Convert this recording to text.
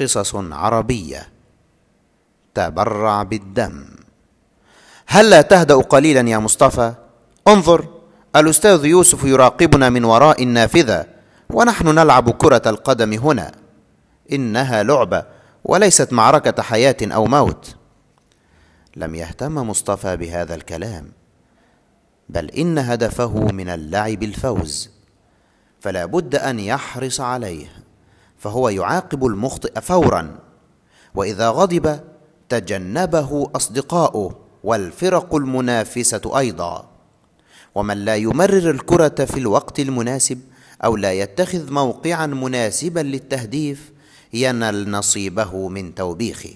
قصص عربية. تبرع بالدم. هلا تهدأ قليلا يا مصطفى؟ انظر الأستاذ يوسف يراقبنا من وراء النافذة ونحن نلعب كرة القدم هنا. إنها لعبة وليست معركة حياة أو موت. لم يهتم مصطفى بهذا الكلام بل إن هدفه من اللعب الفوز فلا بد أن يحرص عليه. فهو يعاقب المخطئ فورا. وإذا غضب تجنبه أصدقاؤه والفرق المنافسة أيضا. ومن لا يمرر الكرة في الوقت المناسب أو لا يتخذ موقعا مناسبا للتهديف ينل نصيبه من توبيخه.